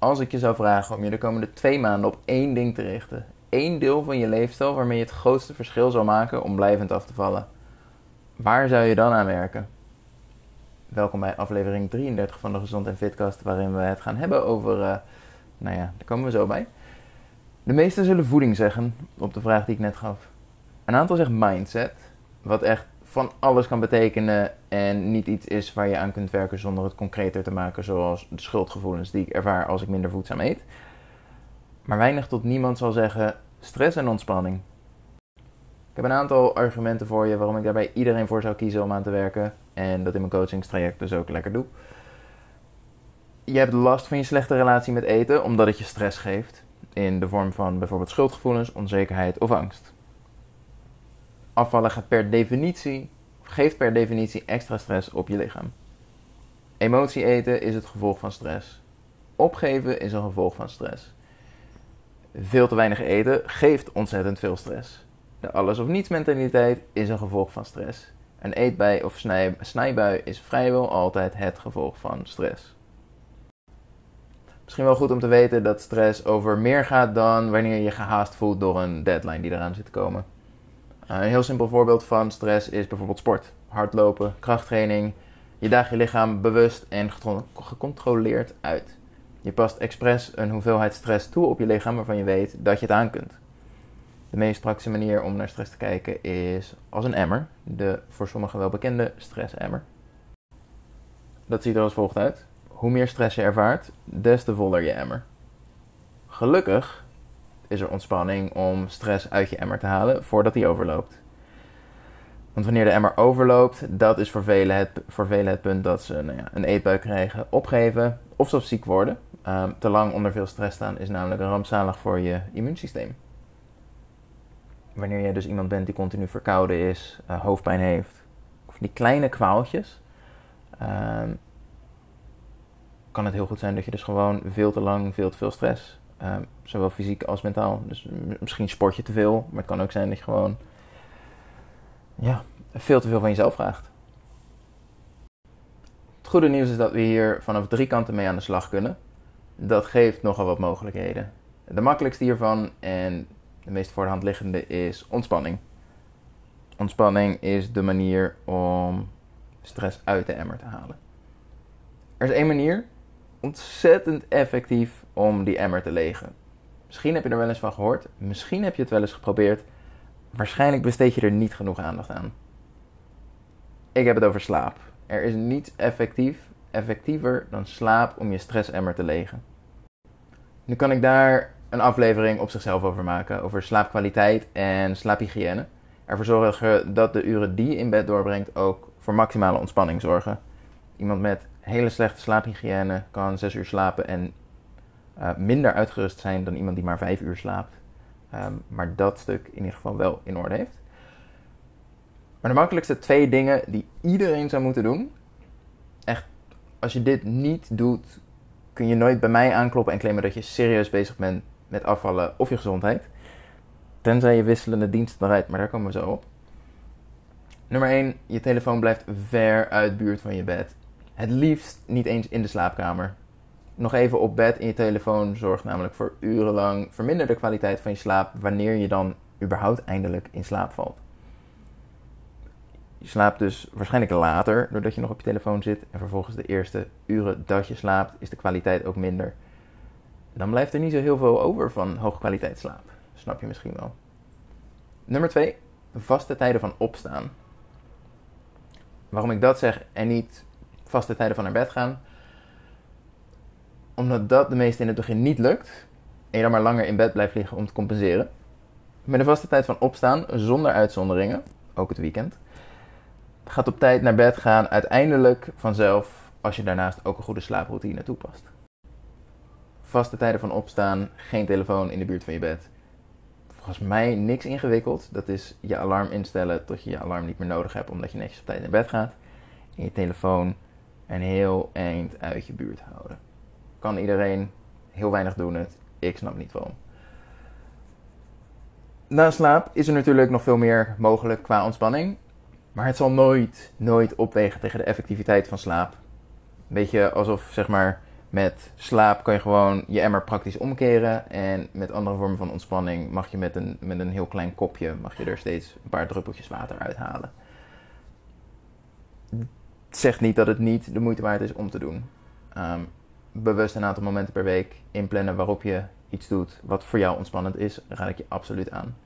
als ik je zou vragen om je de komende twee maanden op één ding te richten, één deel van je leefstijl waarmee je het grootste verschil zou maken om blijvend af te vallen, waar zou je dan aan werken? Welkom bij aflevering 33 van de Gezond en Fitcast, waarin we het gaan hebben over, uh, nou ja, daar komen we zo bij. De meesten zullen voeding zeggen, op de vraag die ik net gaf. Een aantal zegt mindset, wat echt van alles kan betekenen en niet iets is waar je aan kunt werken zonder het concreter te maken, zoals de schuldgevoelens die ik ervaar als ik minder voedzaam eet. Maar weinig tot niemand zal zeggen stress en ontspanning. Ik heb een aantal argumenten voor je waarom ik daarbij iedereen voor zou kiezen om aan te werken en dat in mijn coachingstraject dus ook lekker doe. Je hebt last van je slechte relatie met eten omdat het je stress geeft in de vorm van bijvoorbeeld schuldgevoelens, onzekerheid of angst. Afvallen gaat per definitie, geeft per definitie extra stress op je lichaam. Emotie eten is het gevolg van stress. Opgeven is een gevolg van stress. Veel te weinig eten geeft ontzettend veel stress. De alles of niets mentaliteit is een gevolg van stress. Een eetbui of snij, snijbui is vrijwel altijd het gevolg van stress. Misschien wel goed om te weten dat stress over meer gaat dan wanneer je gehaast voelt door een deadline die eraan zit te komen. Eh, een heel simpel voorbeeld van stress is bijvoorbeeld sport. Hardlopen, krachttraining. Je daagt je lichaam bewust en gecontroleerd uit. Je past expres een hoeveelheid stress toe op je lichaam waarvan je weet dat je het aan kunt. De meest praktische manier om naar stress te kijken is als een emmer. De voor sommigen wel bekende stressemmer. Dat ziet er als volgt uit. Hoe meer stress je ervaart, des te voller je emmer. Gelukkig is er ontspanning om stress uit je emmer te halen voordat die overloopt. Want wanneer de emmer overloopt, dat is voor velen het, voor velen het punt dat ze nou ja, een eetbuik krijgen, opgeven of zelfs ziek worden. Um, te lang onder veel stress staan is namelijk rampzalig voor je immuunsysteem. Wanneer je dus iemand bent die continu verkouden is, uh, hoofdpijn heeft, of die kleine kwaaltjes, um, kan het heel goed zijn dat je dus gewoon veel te lang veel te veel stress Ehm, zowel fysiek als mentaal. Dus misschien sport je te veel, maar het kan ook zijn dat je gewoon ja, veel te veel van jezelf vraagt. Het goede nieuws is dat we hier vanaf drie kanten mee aan de slag kunnen. Dat geeft nogal wat mogelijkheden. De makkelijkste hiervan en de meest voor de hand liggende is ontspanning. Ontspanning is de manier om stress uit de emmer te halen. Er is één manier ontzettend effectief om die emmer te legen. Misschien heb je er wel eens van gehoord, misschien heb je het wel eens geprobeerd. Waarschijnlijk besteed je er niet genoeg aandacht aan. Ik heb het over slaap. Er is niets effectief, effectiever dan slaap om je stressemmer te legen. Nu kan ik daar een aflevering op zichzelf over maken, over slaapkwaliteit en slaaphygiëne. Ervoor zorgen dat de uren die je in bed doorbrengt ook voor maximale ontspanning zorgen. Iemand met hele slechte slaaphygiëne kan 6 uur slapen en uh, minder uitgerust zijn dan iemand die maar 5 uur slaapt. Um, maar dat stuk in ieder geval wel in orde heeft. Maar de makkelijkste twee dingen die iedereen zou moeten doen. Echt, als je dit niet doet, kun je nooit bij mij aankloppen en claimen dat je serieus bezig bent met afvallen of je gezondheid. Tenzij je wisselende diensten rijdt, maar daar komen we zo op. Nummer 1, je telefoon blijft ver uit buurt van je bed. Het liefst niet eens in de slaapkamer. Nog even op bed in je telefoon zorgt namelijk voor urenlang verminderde kwaliteit van je slaap wanneer je dan überhaupt eindelijk in slaap valt. Je slaapt dus waarschijnlijk later doordat je nog op je telefoon zit en vervolgens de eerste uren dat je slaapt is de kwaliteit ook minder. Dan blijft er niet zo heel veel over van hoogkwaliteit slaap. Snap je misschien wel. Nummer 2. Vaste tijden van opstaan. Waarom ik dat zeg en niet vaste tijden van naar bed gaan. Omdat dat de meeste in het begin niet lukt. En je dan maar langer in bed blijft liggen om te compenseren. Met een vaste tijd van opstaan, zonder uitzonderingen, ook het weekend. Gaat op tijd naar bed gaan uiteindelijk vanzelf als je daarnaast ook een goede slaaproutine toepast. Vaste tijden van opstaan, geen telefoon in de buurt van je bed. Volgens mij niks ingewikkeld. Dat is je alarm instellen tot je je alarm niet meer nodig hebt omdat je netjes op tijd naar bed gaat. En je telefoon een heel eind uit je buurt houden. Kan iedereen, heel weinig doen het. Ik snap niet waarom. Na slaap is er natuurlijk nog veel meer mogelijk qua ontspanning. Maar het zal nooit, nooit opwegen tegen de effectiviteit van slaap. Een beetje alsof, zeg maar, Met slaap kan je gewoon je emmer praktisch omkeren. En met andere vormen van ontspanning mag je met een, met een heel klein kopje mag je er steeds een paar druppeltjes water uithalen. Zegt niet dat het niet de moeite waard is om te doen. Um, bewust een aantal momenten per week inplannen waarop je iets doet wat voor jou ontspannend is, raad ik je absoluut aan.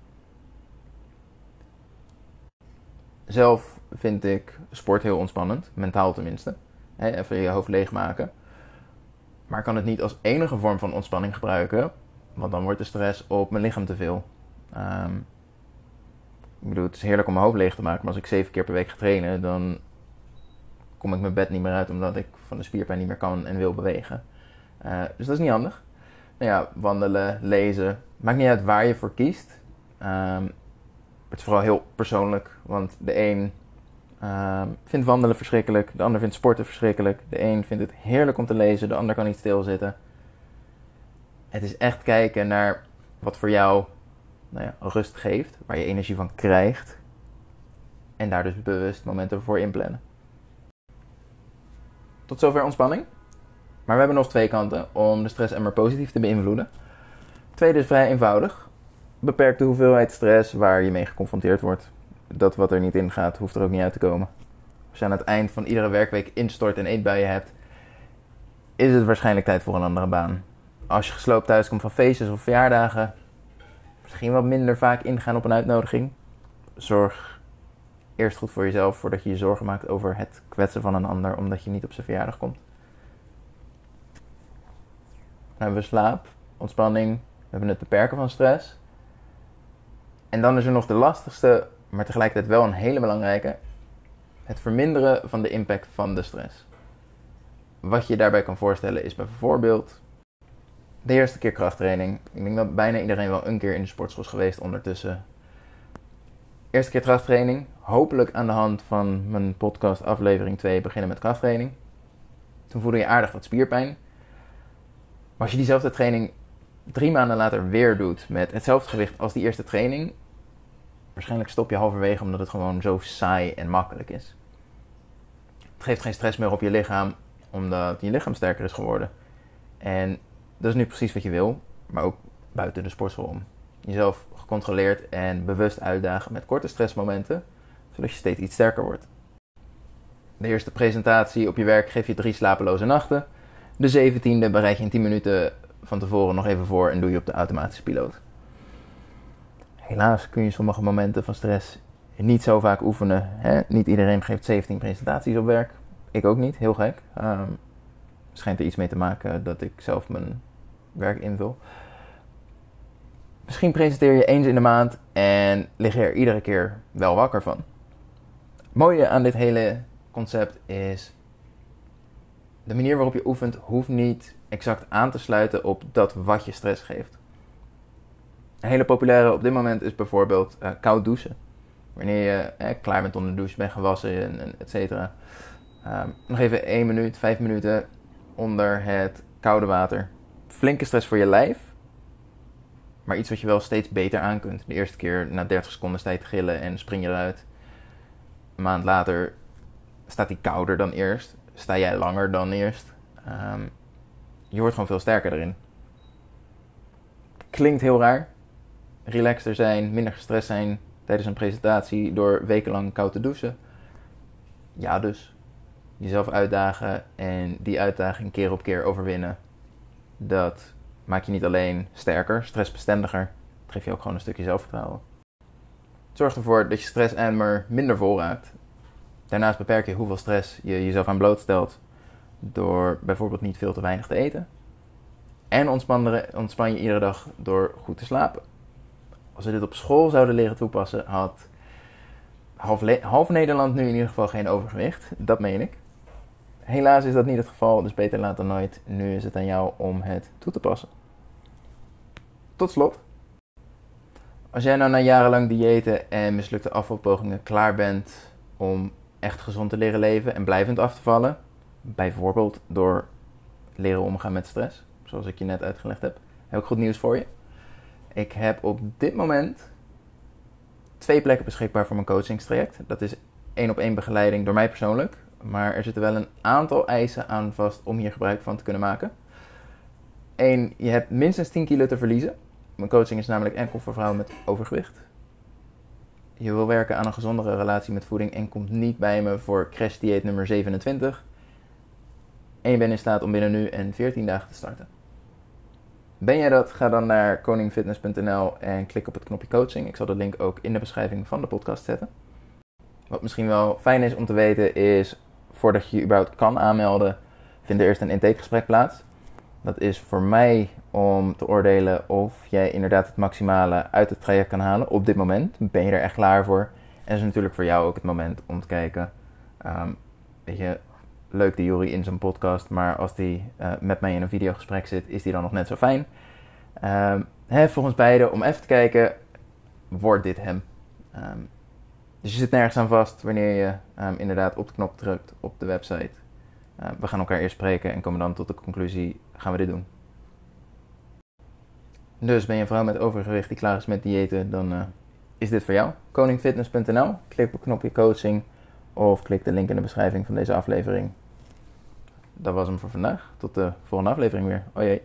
Zelf vind ik sport heel ontspannend, mentaal tenminste. even je hoofd leegmaken. Maar kan het niet als enige vorm van ontspanning gebruiken, want dan wordt de stress op mijn lichaam te veel. Um, ik bedoel, het is heerlijk om mijn hoofd leeg te maken, maar als ik zeven keer per week ga trainen, dan kom ik mijn bed niet meer uit omdat ik van de spierpijn niet meer kan en wil bewegen. Uh, dus dat is niet handig. Nou ja, wandelen, lezen. Maakt niet uit waar je voor kiest. Um, het is vooral heel persoonlijk, want de een um, vindt wandelen verschrikkelijk, de ander vindt sporten verschrikkelijk. De een vindt het heerlijk om te lezen, de ander kan niet stilzitten. Het is echt kijken naar wat voor jou nou ja, rust geeft, waar je energie van krijgt. En daar dus bewust momenten voor inplannen. Tot zover ontspanning. Maar we hebben nog twee kanten om de stress emmer positief te beïnvloeden. Tweede is vrij eenvoudig. Beperk de hoeveelheid stress waar je mee geconfronteerd wordt. Dat wat er niet in gaat, hoeft er ook niet uit te komen. Als je aan het eind van iedere werkweek instort en eetbuien hebt, is het waarschijnlijk tijd voor een andere baan. Als je gesloopt thuis komt van feestjes of verjaardagen, misschien wat minder vaak ingaan op een uitnodiging. Zorg eerst goed voor jezelf voordat je je zorgen maakt over het kwetsen van een ander omdat je niet op zijn verjaardag komt. Dan hebben we slaap, ontspanning, we hebben het beperken van stress. En dan is er nog de lastigste, maar tegelijkertijd wel een hele belangrijke: het verminderen van de impact van de stress. Wat je daarbij kan voorstellen is bijvoorbeeld de eerste keer krachttraining. Ik denk dat bijna iedereen wel een keer in de sportschool is geweest ondertussen Eerste keer krachttraining. Hopelijk aan de hand van mijn podcast aflevering 2 beginnen met krachttraining. Toen voelde je aardig wat spierpijn. Maar als je diezelfde training drie maanden later weer doet met hetzelfde gewicht als die eerste training, waarschijnlijk stop je halverwege omdat het gewoon zo saai en makkelijk is. Het geeft geen stress meer op je lichaam, omdat je lichaam sterker is geworden. En dat is nu precies wat je wil, maar ook buiten de sportschool om. Jezelf gecontroleerd en bewust uitdagen met korte stressmomenten, zodat je steeds iets sterker wordt. De eerste presentatie op je werk geef je drie slapeloze nachten. De zeventiende bereid je in 10 minuten van tevoren nog even voor en doe je op de automatische piloot. Helaas kun je sommige momenten van stress niet zo vaak oefenen. Hè? Niet iedereen geeft 17 presentaties op werk. Ik ook niet, heel gek. Um, schijnt er iets mee te maken dat ik zelf mijn werk invul. Misschien presenteer je eens in de maand en lig je er iedere keer wel wakker van. Mooie aan dit hele concept is. De manier waarop je oefent hoeft niet exact aan te sluiten op dat wat je stress geeft. Een hele populaire op dit moment is bijvoorbeeld uh, koud douchen. Wanneer je eh, klaar bent onder de douche, bent gewassen en, et cetera. Um, nog even 1 minuut, 5 minuten onder het koude water. Flinke stress voor je lijf, maar iets wat je wel steeds beter aan kunt. De eerste keer na 30 seconden sta je gillen en spring je eruit. Een maand later staat hij kouder dan eerst. Sta jij langer dan eerst. Um, je wordt gewoon veel sterker erin. Klinkt heel raar. Relaxter zijn, minder gestrest zijn tijdens een presentatie door wekenlang koud te douchen. Ja, dus. Jezelf uitdagen en die uitdaging keer op keer overwinnen. Dat maak je niet alleen sterker, stressbestendiger, het geeft je ook gewoon een stukje zelfvertrouwen. Zorg ervoor dat je stress emmer minder vol raakt. Daarnaast beperk je hoeveel stress je jezelf aan blootstelt door bijvoorbeeld niet veel te weinig te eten. En ontspan je iedere dag door goed te slapen. Als we dit op school zouden leren toepassen, had half, half Nederland nu in ieder geval geen overgewicht. Dat meen ik. Helaas is dat niet het geval, dus beter laat dan nooit. Nu is het aan jou om het toe te passen. Tot slot. Als jij nou na jarenlang diëten en mislukte afvalpogingen klaar bent om echt gezond te leren leven en blijvend af te vallen, bijvoorbeeld door leren omgaan met stress, zoals ik je net uitgelegd heb, heb ik goed nieuws voor je. Ik heb op dit moment twee plekken beschikbaar voor mijn coachingstraject. Dat is één op één begeleiding door mij persoonlijk maar er zitten wel een aantal eisen aan vast om hier gebruik van te kunnen maken. Eén, je hebt minstens 10 kilo te verliezen. Mijn coaching is namelijk enkel voor vrouwen met overgewicht. Je wil werken aan een gezondere relatie met voeding en komt niet bij me voor crash dieet nummer 27. En je bent in staat om binnen nu en 14 dagen te starten. Ben jij dat? Ga dan naar koningfitness.nl en klik op het knopje coaching. Ik zal de link ook in de beschrijving van de podcast zetten. Wat misschien wel fijn is om te weten is, voordat je je überhaupt kan aanmelden, vindt er eerst een intakegesprek plaats. Dat is voor mij om te oordelen of jij inderdaad het maximale uit het traject kan halen op dit moment. Ben je er echt klaar voor? En is natuurlijk voor jou ook het moment om te kijken. Um, weet je, leuk die Jury in zijn podcast, maar als die uh, met mij in een videogesprek zit, is die dan nog net zo fijn. Um, hè, volgens beide om even te kijken, wordt dit hem? Um, dus je zit nergens aan vast wanneer je inderdaad op de knop drukt op de website. Uh, we gaan elkaar eerst spreken en komen dan tot de conclusie, gaan we dit doen? Dus ben je een vrouw met overgewicht die klaar is met diëten, dan uh, is dit voor jou. Koningfitness.nl, klik op knopje coaching of klik de link in de beschrijving van deze aflevering. Dat was hem voor vandaag. Tot de volgende aflevering weer. Jee.